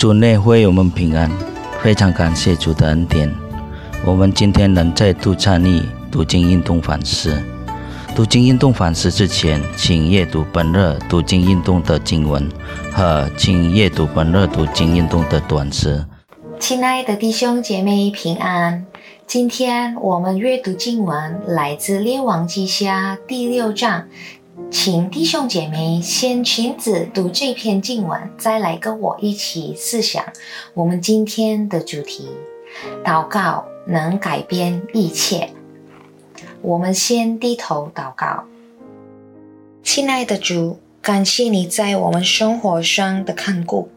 主内会我们平安，非常感谢主的恩典。我们今天能再度参与读经运动反思。读经运动反思之前，请阅读本日读经运动的经文和请阅读本日读经运动的短诗。亲爱的弟兄姐妹平安，今天我们阅读经文来自《列王记下》第六章，请弟兄姐妹先亲自读这篇经文，再来跟我一起思想我们今天的主题：祷告能改变一切。我们先低头祷告，亲爱的主，感谢你在我们生活上的看顾。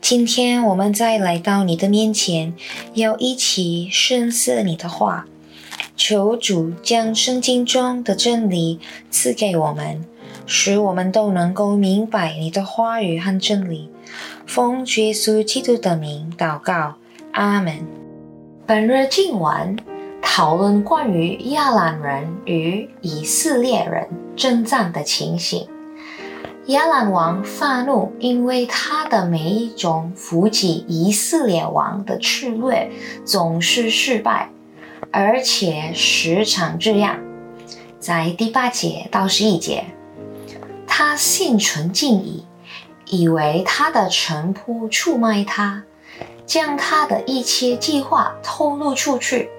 今天我们再来到你的面前，要一起深思你的话。求主将圣经中的真理赐给我们，使我们都能够明白你的话语和真理。奉耶稣基督的名祷告，阿门。本日经文讨论关于亚兰人与以色列人征战的情形。亚兰王发怒，因为他的每一种伏击以色列王的策略总是失败，而且时常这样。在第八节到十一节，他心存敬意，以为他的臣仆出卖他，将他的一切计划透露出去。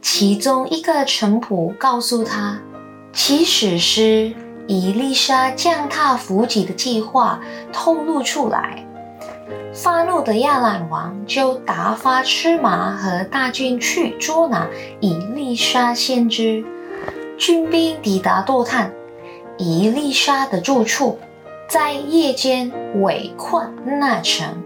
其中一个臣仆告诉他，其实是。伊丽莎将他伏击的计划透露出来，发怒的亚兰王就打发赤麻和大军去捉拿伊丽莎先知。军兵抵达多坦，伊丽莎的住处，在夜间围困那城。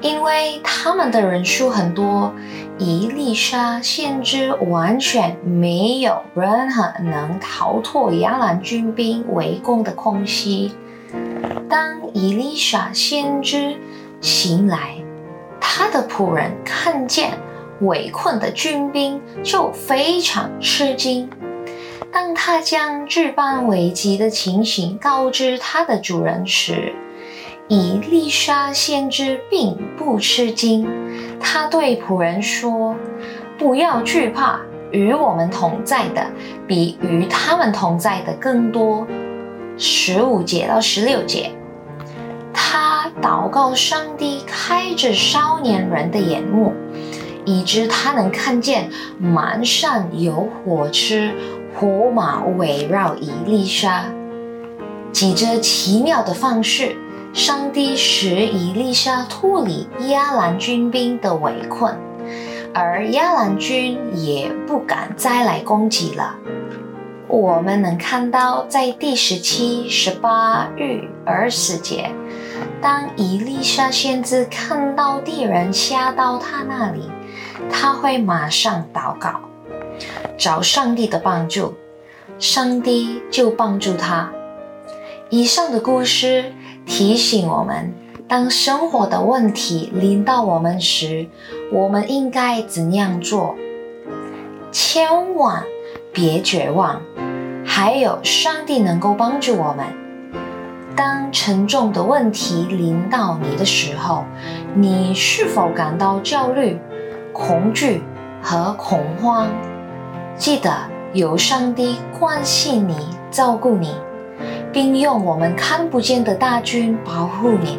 因为他们的人数很多，伊丽莎先知完全没有任何能逃脱亚兰军兵围攻的空隙。当伊丽莎先知醒来，他的仆人看见围困的军兵，就非常吃惊。当他将这般危急的情形告知他的主人时，伊丽莎先知并不吃惊，他对仆人说：“不要惧怕，与我们同在的比与他们同在的更多。”十五节到十六节，祷告上帝开着少年人的眼目，以致他能看见满山有火车、火马围绕伊丽莎，几着奇妙的方式。上帝使伊丽莎脱离亚兰军兵的围困，而亚兰军也不敢再来攻击了。我们能看到，在第十七、十八日二十节，当伊丽莎先知看到敌人下到他那里，他会马上祷告，找上帝的帮助，上帝就帮助他。以上的故事。提醒我们，当生活的问题临到我们时，我们应该怎样做？千万别绝望，还有上帝能够帮助我们。当沉重的问题临到你的时候，你是否感到焦虑、恐惧和恐慌？记得有上帝关心你、照顾你。并用我们看不见的大军保护你。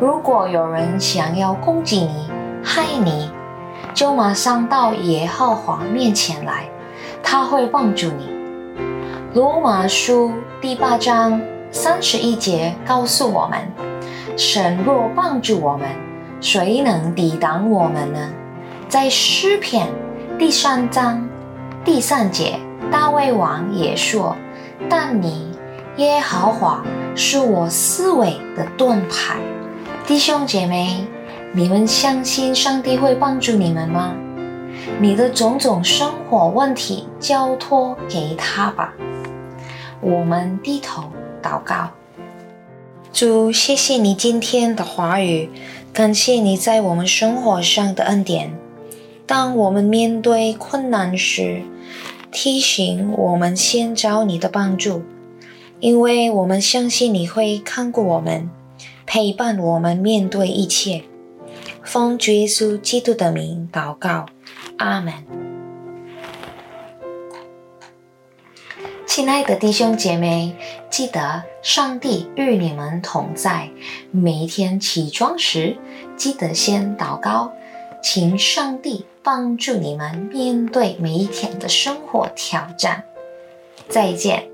如果有人想要攻击你、害你，就马上到耶和华面前来，他会帮助你。罗马书第八章三十一节告诉我们：神若帮助我们，谁能抵挡我们呢？在诗篇第三章第三节，大卫王也说：“但你。”耶和华是我思维的盾牌，弟兄姐妹，你们相信上帝会帮助你们吗？你的种种生活问题交托给他吧。我们低头祷告，主，谢谢你今天的话语，感谢你在我们生活上的恩典。当我们面对困难时，提醒我们先找你的帮助。因为我们相信你会看顾我们，陪伴我们面对一切。奉耶稣基督的名祷告，阿门。亲爱的弟兄姐妹，记得上帝与你们同在。每一天起床时，记得先祷告，请上帝帮助你们面对每一天的生活挑战。再见。